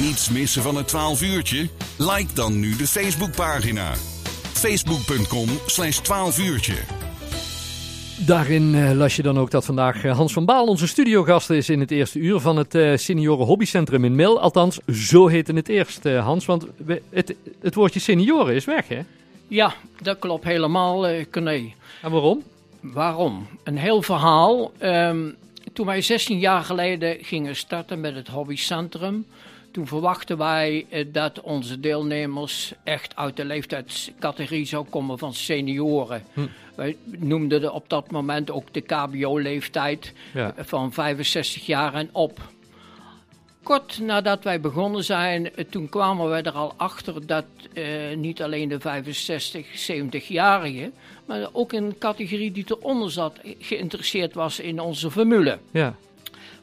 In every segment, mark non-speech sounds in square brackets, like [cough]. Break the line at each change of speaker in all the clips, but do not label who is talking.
niets missen van het 12 uurtje? Like dan nu de Facebookpagina. Facebook.com slash 12 uurtje.
Daarin eh, las je dan ook dat vandaag eh, Hans van Baal onze studiogast is in het eerste uur van het eh, Senioren Hobbycentrum in Mil. Althans, zo heette het eerst, Hans. Want we- het, het woordje senioren is weg, hè?
Ja, dat klopt helemaal, eh Corné.
En waarom?
Waarom? Een heel verhaal. Ehm, toen wij 16 jaar geleden gingen starten met het hobbycentrum, toen verwachten wij eh, dat onze deelnemers echt uit de leeftijdscategorie zou komen van senioren. Wij noemden de, op dat moment ook de KBO-leeftijd
Ja.
van 65 jaar en op. Kort nadat wij begonnen zijn, eh, toen kwamen wij er al achter dat eh, niet alleen de 65, 70-jarigen, maar ook een categorie die eronder zat, eh, geïnteresseerd was in onze formule.
Ja.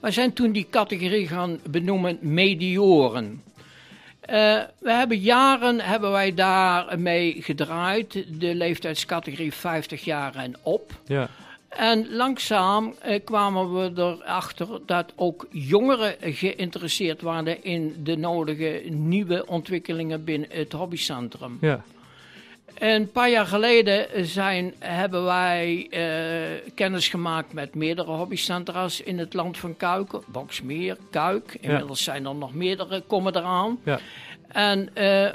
Wij zijn toen die categorie gaan benoemen medioren. Eh, we hebben jaren hebben wij daarmee gedraaid, de leeftijdscategorie 50 jaar en op.
Ja.
En langzaam eh, kwamen we erachter dat ook jongeren geïnteresseerd waren in de nodige nieuwe ontwikkelingen binnen het hobbycentrum.
Ja.
Een paar jaar geleden zijn, hebben wij eh, kennis gemaakt met meerdere hobbycentra's in het land van Kuik. Boksmeer, Kuik. Inmiddels zijn er nog meerdere, komen eraan.
Ja.
En eh,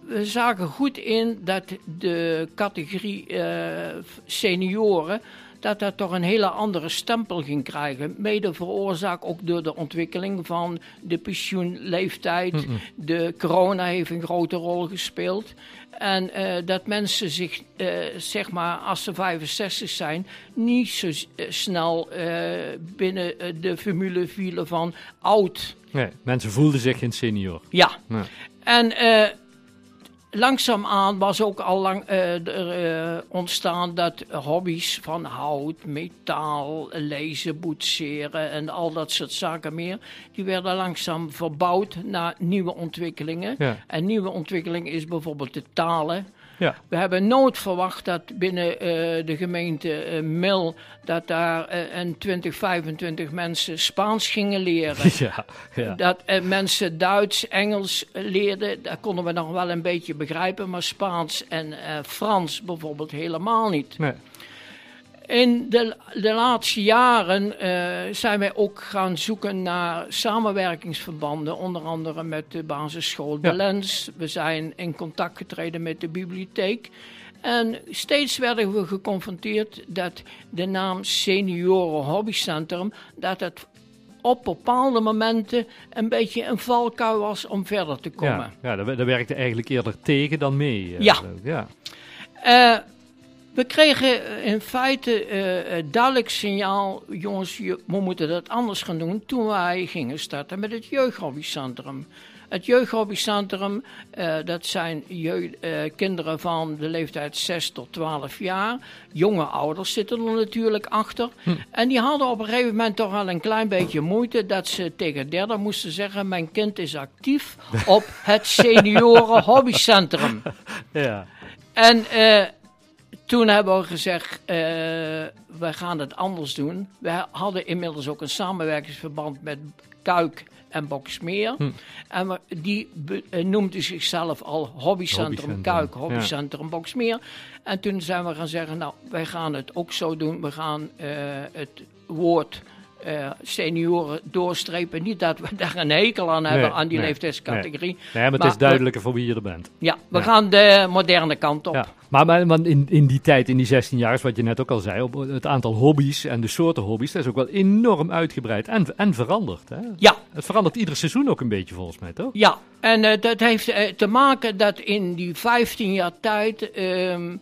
we zagen goed in dat de categorie eh, senioren dat dat toch een hele andere stempel ging krijgen. Mede veroorzaakt ook door de ontwikkeling van de pensioenleeftijd. De corona heeft een grote rol gespeeld. En eh, dat mensen zich, eh, zeg maar, als ze 65 zijn, niet zo eh, snel binnen de formule vielen van oud.
Nee, mensen voelden zich geen senior.
Ja.
Ja.
En langzaamaan was ook al lang eh, er, eh, ontstaan dat hobby's van hout, metaal, lezen, boetseren en al dat soort zaken meer, die werden langzaam verbouwd naar nieuwe ontwikkelingen.
Ja.
En nieuwe ontwikkeling is bijvoorbeeld de talen.
Ja.
We hebben nooit verwacht dat binnen eh, de gemeente eh, Mil dat daar een 20, 25 mensen Spaans gingen leren. [laughs]
Ja. Ja.
Dat eh, mensen Duits, Engels leerden, dat konden we nog wel een beetje begrijpen, maar Spaans en Frans bijvoorbeeld helemaal niet.
Nee.
In de, de laatste jaren eh, zijn wij ook gaan zoeken naar samenwerkingsverbanden, onder andere met de basisschool De
Ja.
Lens. We zijn in contact getreden met de bibliotheek. En steeds werden we geconfronteerd dat de naam Senioren Hobbycentrum, dat het op bepaalde momenten een beetje een valkuil was om verder te komen.
Ja, ja dat, dat werkte eigenlijk eerder tegen dan mee. eh,
Ja.
ja.
Eh, we kregen eh, in feite eh, duidelijk signaal, jongens, we moeten dat anders gaan doen, toen wij gingen starten met het jeugdhobbycentrum. Het jeugdhobbycentrum, dat zijn jeugd, kinderen van de leeftijd 6 tot 12 jaar. Jonge ouders zitten er natuurlijk achter. En die hadden op een gegeven moment toch wel een klein beetje moeite dat ze tegen derden moesten zeggen, mijn kind is actief op het [laughs] senioren hobbycentrum.
Ja.
En toen hebben we gezegd, eh we gaan het anders doen. We hadden inmiddels ook een samenwerkingsverband met Kuik en Boksmeer. En we, die be- eh, noemde zichzelf al Hobbycentrum Kuik,
ja.
Hobbycentrum Boksmeer. En toen zijn we gaan zeggen, nou, wij gaan het ook zo doen. We gaan eh, het woord eh, senioren doorstrepen. Niet dat we [laughs] daar een hekel aan hebben,
Nee,
aan die
nee,
leeftijdscategorie.
Nee, maar het is duidelijker voor wie je er bent.
Ja, we
Ja.
gaan de moderne kant op.
Ja. Maar, maar, maar in, in die tijd, in die 16 jaar, is wat je net ook al zei, op het aantal hobby's en de soorten hobby's, dat is ook wel enorm uitgebreid en, en veranderd. Hè?
Ja,
Het verandert ieder seizoen ook een beetje volgens mij, toch?
Ja, en eh, dat heeft eh, te maken dat in die 15 jaar tijd ehm,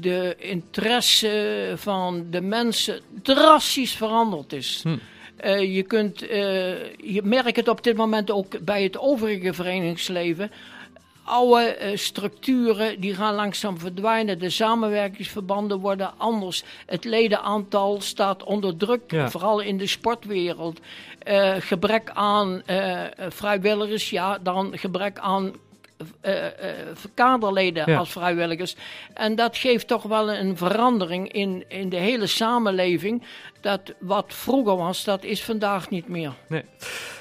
de interesse van de mensen drastisch veranderd is.
Hm.
Eh, je, kunt, eh, je merkt het op dit moment ook bij het overige verenigingsleven. Oude eh, structuren die gaan langzaam verdwijnen. De samenwerkingsverbanden worden anders. Het ledenaantal staat onder druk,
Ja.
vooral in de sportwereld. Gebrek aan vrijwilligers, ja, dan gebrek aan kaderleden
Ja.
als vrijwilligers. En dat geeft toch wel een verandering in, in de hele samenleving. Dat wat vroeger was, dat is vandaag niet meer.
Nee.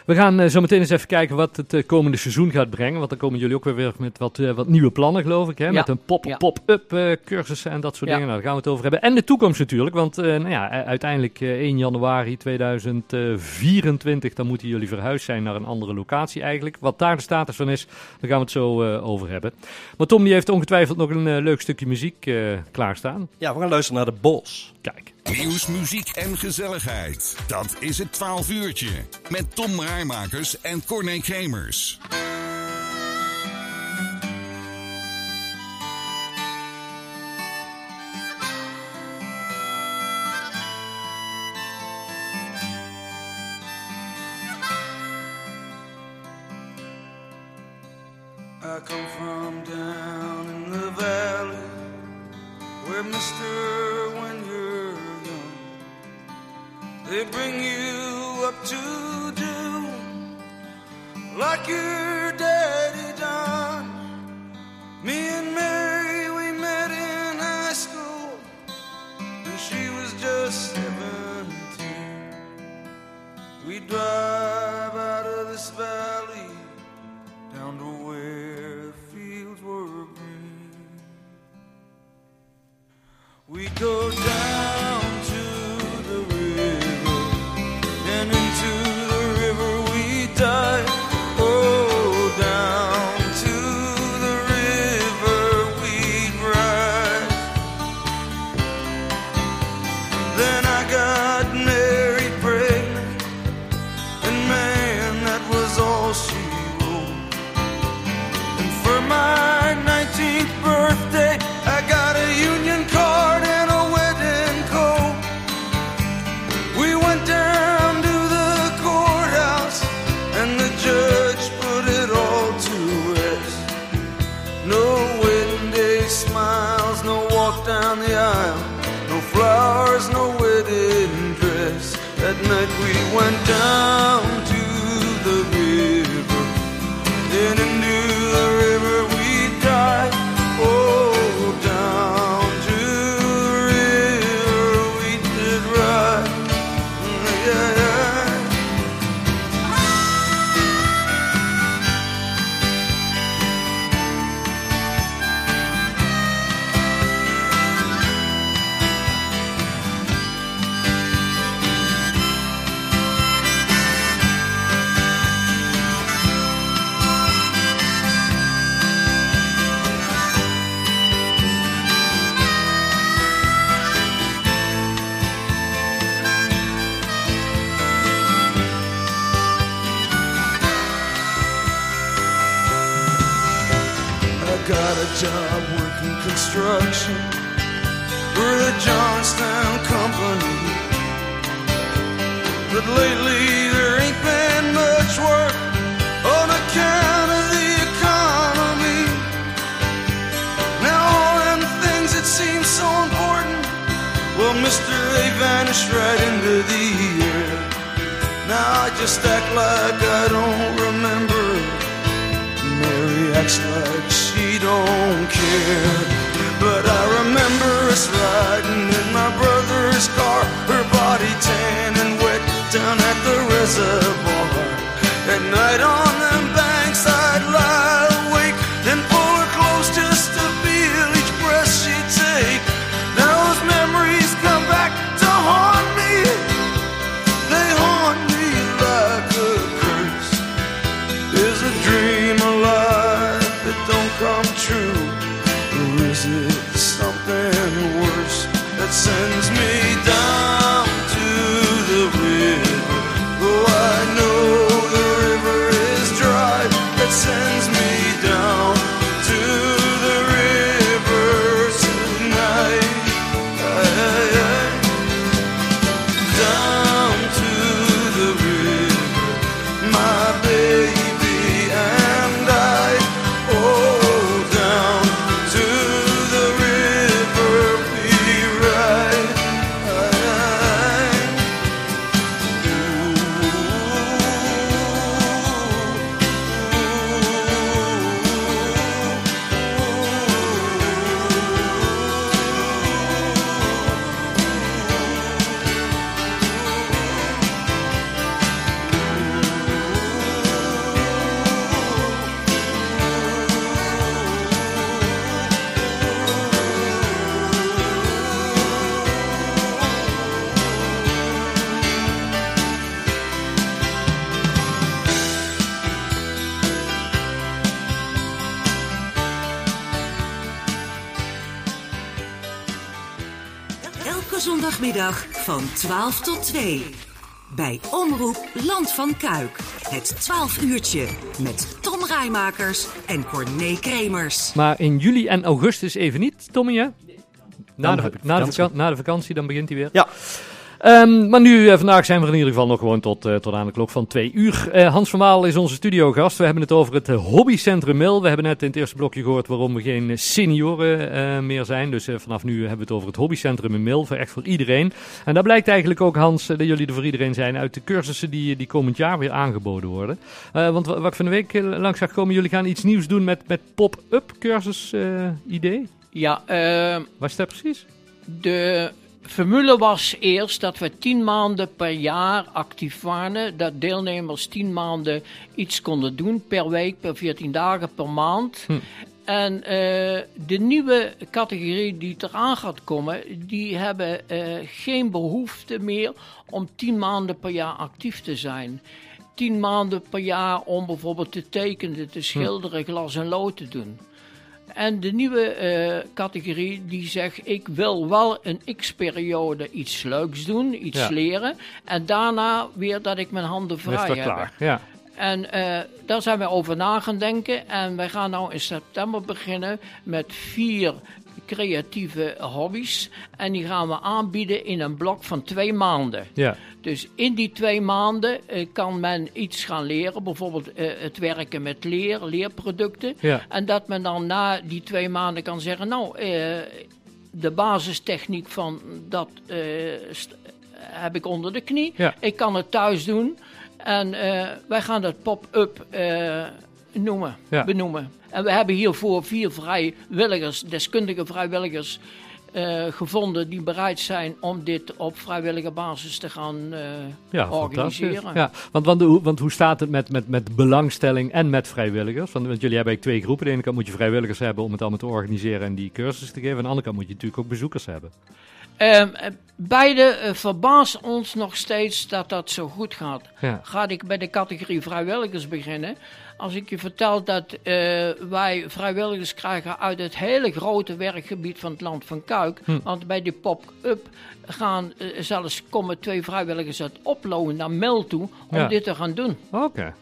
We gaan eh, zo meteen eens even kijken wat het eh, komende seizoen gaat brengen. Want dan komen jullie ook weer weer met wat, eh, wat nieuwe plannen, geloof ik. Hè? Met een pop- pop-up eh, cursussen en dat soort
Ja.
dingen. Nou, daar gaan we het over hebben. En de toekomst natuurlijk. Want eh, nou ja, uiteindelijk eh, 1 januari 2024, dan moeten jullie verhuisd zijn naar een andere locatie eigenlijk. Wat daar de status van is, daar gaan we het zo eh, over hebben. Maar Tom die heeft ongetwijfeld nog een eh, leuk stukje muziek eh, klaarstaan.
Ja, we gaan luisteren naar de Bos.
Kijk.
Nieuws, muziek en gezelligheid. Dat is het 12 uurtje. Met Tom Rijmakers en Corné Kremers.
Mister, when you're young, they bring you up to do like your But lately there ain't been much work on account of the economy. Now all them things that seem so important, well, mister, they vanished right into the air. Now I just act like I don't remember. Mary acts like she don't care. But I remember us riding in my brother's reservoir. At night on
zondagmiddag van 12 tot 2. Bij Omroep Land van Kuik. Het 12 uurtje met Tom Rijmakers en Corné Kremers.
Maar in juli en augustus even niet, Tommy, hè? Na de, na, de
vakantie.
vaka- na de vakantie, dan begint hij weer.
Ja.
Ehm, maar nu, eh, vandaag zijn we in ieder geval nog gewoon tot, eh, tot aan de klok van twee uur. Eh, Hans van Waal is onze studiogast. We hebben het over het hobbycentrum Mil. We hebben net in het eerste blokje gehoord waarom we geen senioren eh, meer zijn. Dus eh, vanaf nu hebben we het over het hobbycentrum in Mil. Voor echt voor iedereen. En daar blijkt eigenlijk ook, Hans, dat jullie er voor iedereen zijn uit de cursussen die, die komend jaar weer aangeboden worden. Eh, want wa- wat ik van de week langs zag komen, jullie gaan iets nieuws doen met, met pop-up cursus eh, idee.
Ja, eh,
Wat is dat precies?
de formule was eerst dat we tien maanden per jaar actief waren. Dat deelnemers tien maanden iets konden doen per week, per 14 dagen per maand.
Hm.
En eh, de nieuwe categorie die eraan gaat komen, die hebben eh, geen behoefte meer om tien maanden per jaar actief te zijn. Tien maanden per jaar om bijvoorbeeld te tekenen, te schilderen, glas en lood te doen. En de nieuwe eh, categorie die zegt, ik wil wel een x-periode iets leuks doen, iets
Ja.
leren. En daarna weer dat ik mijn handen
Dat is
vrij heb.
klaar? Ja.
En eh, daar zijn we over na gaan denken. En wij gaan nou in september beginnen met vier creatieve hobby's. En die gaan we aanbieden in een blok van twee maanden.
Ja.
Dus in die twee maanden eh, kan men iets gaan leren. Bijvoorbeeld eh, het werken met leer, leerproducten.
Ja.
En dat men dan na die twee maanden kan zeggen... nou, eh, de basistechniek van dat heb ik onder de knie.
Ja.
Ik kan het thuis doen. En wij gaan dat pop-up noemen,
Ja.
benoemen. En we hebben hiervoor vier vrijwilligers, deskundige vrijwilligers... eh, gevonden die bereid zijn om dit op vrijwillige basis te gaan eh,
Ja,
organiseren.
Ja, want, want, hoe- want hoe staat het met, met, met belangstelling en met vrijwilligers? Want, want jullie hebben eigenlijk twee groepen. Aan de ene kant moet je vrijwilligers hebben om het allemaal te organiseren en die cursus te geven. Aan de andere kant moet je natuurlijk ook bezoekers hebben.
Ehm, eh, beide eh, verbaast ons nog steeds dat dat zo goed gaat.
Ja.
Ga ik bij de categorie vrijwilligers beginnen. Als ik je vertel dat eh, wij vrijwilligers krijgen uit het hele grote werkgebied van het land van Kuik.
Hm.
Want bij die pop-up gaan eh, zelfs komen twee vrijwilligers uit Oploon naar Mel toe om
Ja.
dit te gaan doen.
Oké.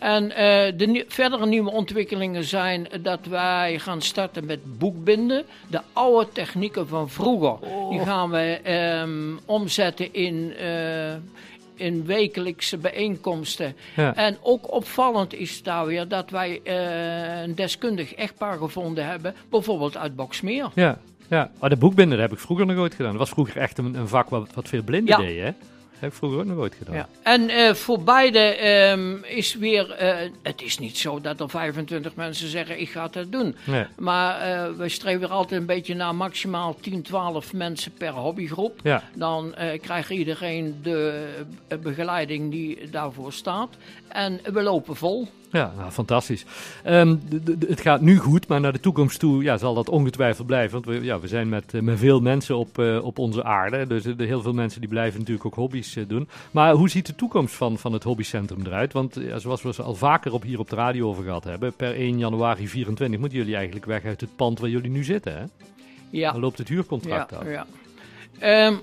En eh, de nie- verdere nieuwe ontwikkelingen zijn dat wij gaan starten met boekbinden. De oude technieken van vroeger, die gaan we ehm, omzetten in, eh, in wekelijkse bijeenkomsten.
Ja.
En ook opvallend is daar weer dat wij eh, een deskundig echtpaar gevonden hebben, bijvoorbeeld uit Boksmeer.
Ja, ja. Maar de boekbinder heb ik vroeger nog ooit gedaan. Dat was vroeger echt een, een vak wat, wat veel blinden
Ja.
deden, hè? Heb ik vroeger ook nog ooit gedaan.
Ja. En eh, voor beide ehm, is weer, eh, het is niet zo dat er 25 mensen zeggen ik ga dat doen.
Nee.
Maar eh, we streven er altijd een beetje naar maximaal 10, 12 mensen per hobbygroep.
Ja.
Dan krijgt iedereen de begeleiding die daarvoor staat. En we lopen vol.
Ja, nou, fantastisch. Ehm, het gaat nu goed, maar naar de toekomst toe ja, zal dat ongetwijfeld blijven. Want we, ja, we zijn met, eh, met veel mensen op, eh, op onze aarde. Dus de, heel veel mensen die blijven natuurlijk ook hobby's doen. Maar hoe ziet de toekomst van, van het hobbycentrum eruit? Want zoals we al vaker op, hier op de radio over gehad hebben, per 1 januari 24 moeten jullie eigenlijk weg uit het pand waar jullie nu zitten. Hè?
Ja.
Dan loopt het huurcontract
ja,
af.
ja. Ehm,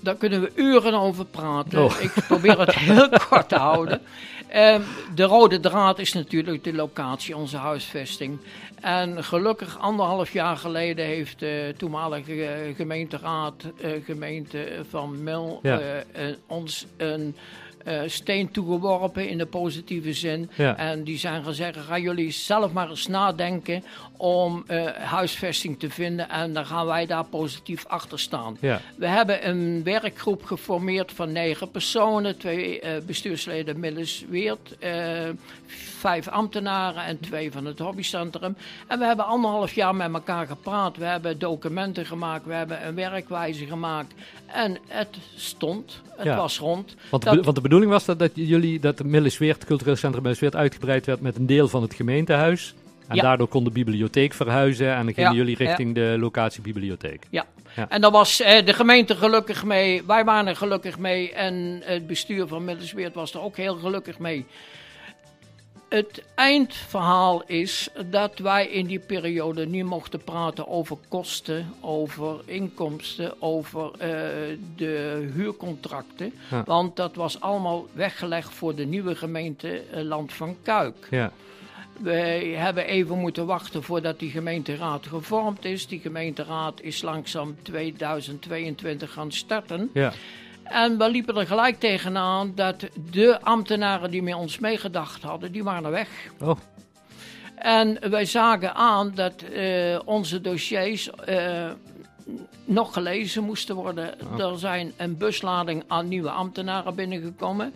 daar kunnen we uren over praten.
Oh.
Ik probeer het heel [laughs] kort te houden. Ehm, de rode draad is natuurlijk de locatie, onze huisvesting. En gelukkig anderhalf jaar geleden heeft de toenmalige eh, gemeenteraad, eh, gemeente van
Ja.
eh, eh, ons een eh, steen toegeworpen in de positieve zin.
Ja.
En die zijn gezegd, gaan jullie zelf maar eens nadenken om eh, huisvesting te vinden. En dan gaan wij daar positief achter staan.
Ja.
We hebben een werkgroep geformeerd van negen personen. Twee eh, bestuursleden Millesweert, eh vijf ambtenaren en twee van het hobbycentrum. En we hebben anderhalf jaar met elkaar gepraat. We hebben documenten gemaakt, we hebben een werkwijze gemaakt. En het stond, het
Ja.
was rond.
Want,
Dat-
be- want de bedoeling was dat, dat jullie, dat Millesweert, het cultureel centrum Millesweert, uitgebreid werd met een deel van het gemeentehuis. En
Ja.
daardoor kon de bibliotheek verhuizen en dan gingen
Ja,
jullie richting de locatie bibliotheek.
Ja.
Ja.
En daar was eh, de gemeente gelukkig mee, wij waren er gelukkig mee en het bestuur van Middelsweert was er ook heel gelukkig mee. Het eindverhaal is dat wij in die periode niet mochten praten over kosten, over inkomsten, over eh, de huurcontracten.
Ja.
Want dat was allemaal weggelegd voor de nieuwe gemeente eh, Land van Kuik.
Ja.
Wij hebben even moeten wachten voordat die gemeenteraad gevormd is. Die gemeenteraad is langzaam 2022 gaan starten.
Ja.
En we liepen er gelijk tegenaan dat de ambtenaren die met ons meegedacht hadden, die waren weg.
Oh,
En wij zagen aan dat eh, onze dossiers eh, nog gelezen moesten worden. Er zijn een buslading aan nieuwe ambtenaren binnengekomen.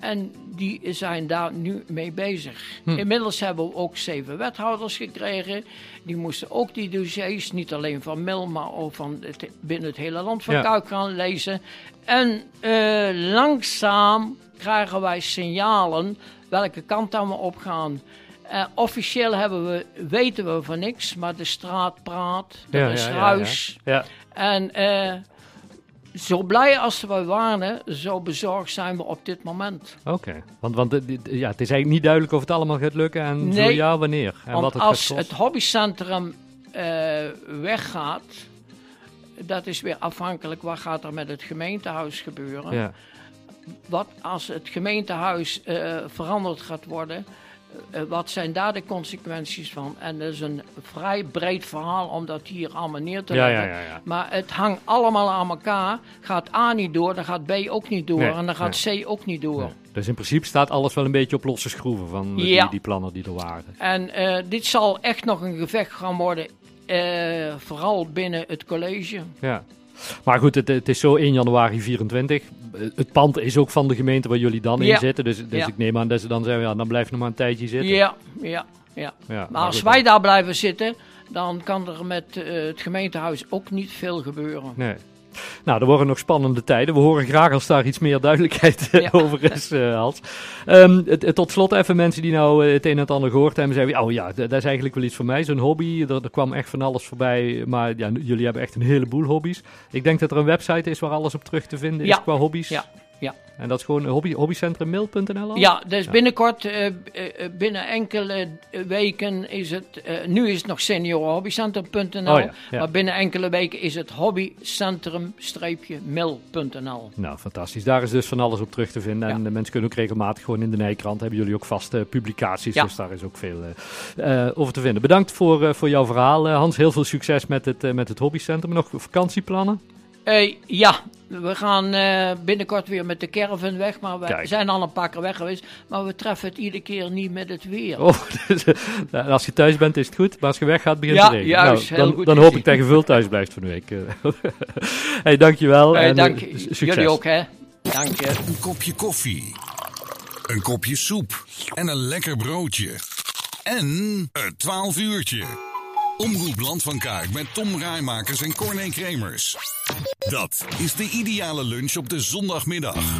En die zijn daar nu mee bezig. Inmiddels hebben we ook zeven wethouders gekregen. Die moesten ook die dossiers, niet alleen van Mil, maar ook van het, binnen het hele land van
Ja.
Kuik gaan lezen. En eh, langzaam krijgen wij signalen welke kant dan we op gaan. Eh, officieel hebben we, weten we van niks, maar de straat praat, er
ja,
is
ja, ja,
ruis.
Ja.
En eh, zo blij als we waren, zo bezorgd zijn we op dit moment.
Oké. Want, want ja, het is eigenlijk niet duidelijk of het allemaal gaat lukken en zo
Nee.
ja, wanneer. En
Want
wat het
als het hobbycentrum eh, weggaat, dat is weer afhankelijk wat gaat er met het gemeentehuis gebeuren.
Ja.
Wat als het gemeentehuis eh, veranderd gaat worden, wat zijn daar de consequenties van? En dat is een vrij breed verhaal om dat hier allemaal neer te leggen.
ja, ja, ja.
Maar het hangt allemaal aan elkaar. Gaat A niet door, dan gaat B ook niet door
Nee,
en dan gaat C ook niet door.
Dus in principe staat alles wel een beetje op losse schroeven van eh, die, die plannen die er waren.
En eh, dit zal echt nog een gevecht gaan worden, eh, vooral binnen het college.
Ja. Maar goed, het, het is zo 1 januari 24. Eh, Het pand is ook van de gemeente waar jullie dan in zitten. Dus, dus
Ja.
ik neem aan dat ze dan zeggen, ja, dan blijf nog maar een tijdje zitten.
Ja, ja, ja. Maar als wij daar blijven zitten, dan kan er met eh, het gemeentehuis ook niet veel gebeuren.
Nee. Nou, er worden nog spannende tijden. We horen graag als daar iets meer duidelijkheid eh,
Ja.
over is, eh, Hans. Ehm, het, tot slot even mensen die nou eh, het een en het ander gehoord hebben. Zeggen, oh ja, dat is eigenlijk wel iets voor mij. Zo'n hobby. Er, er kwam echt van alles voorbij. Maar ja, jullie hebben echt een heleboel hobby's. Ik denk dat er een website is waar alles op terug te vinden is qua hobby's.
Ja, ja.
En dat is gewoon hobby, hobbycentrummail.nl al?
Ja, dus binnenkort, eh, eh, binnen enkele weken is het, eh, nu is het nog seniorhobbycentrum.nl,
Oh ja, ja.
maar binnen enkele weken is het hobbycentrum-mil.nl.
Nou, fantastisch. Daar is dus van alles op terug te vinden. En de mensen kunnen ook regelmatig gewoon in de Nijkrant. Hebben jullie ook vaste publicaties.
Ja.
Dus daar is ook veel over te vinden. Bedankt voor, voor jouw verhaal, Hans. Heel veel succes met het, met het hobbycentrum. Nog vakantieplannen?
Eh, ja, we gaan eh, binnenkort weer met de caravan weg, maar we
Kijk.
zijn al een paar keer weg geweest, maar we treffen het iedere keer niet met het weer.
Oh, [laughs] dus, eh, als je thuis bent is het goed. Maar als je weggaat begint
Ja,
het te regenen.
juist,
Nou,
heel
dan
goed
dan hoop ik dat je veel thuis blijft van de week. [laughs] hey, dankjewel.
Eh,
en,
dank je.
succes.
Jullie ook, hè? Dank je.
Een kopje koffie. Een kopje soep. En een lekker broodje. En het 12 uurtje. Omroep Land van Kuik met Tom Rijmakers en Corné Kremers. Dat is de ideale lunch op de zondagmiddag.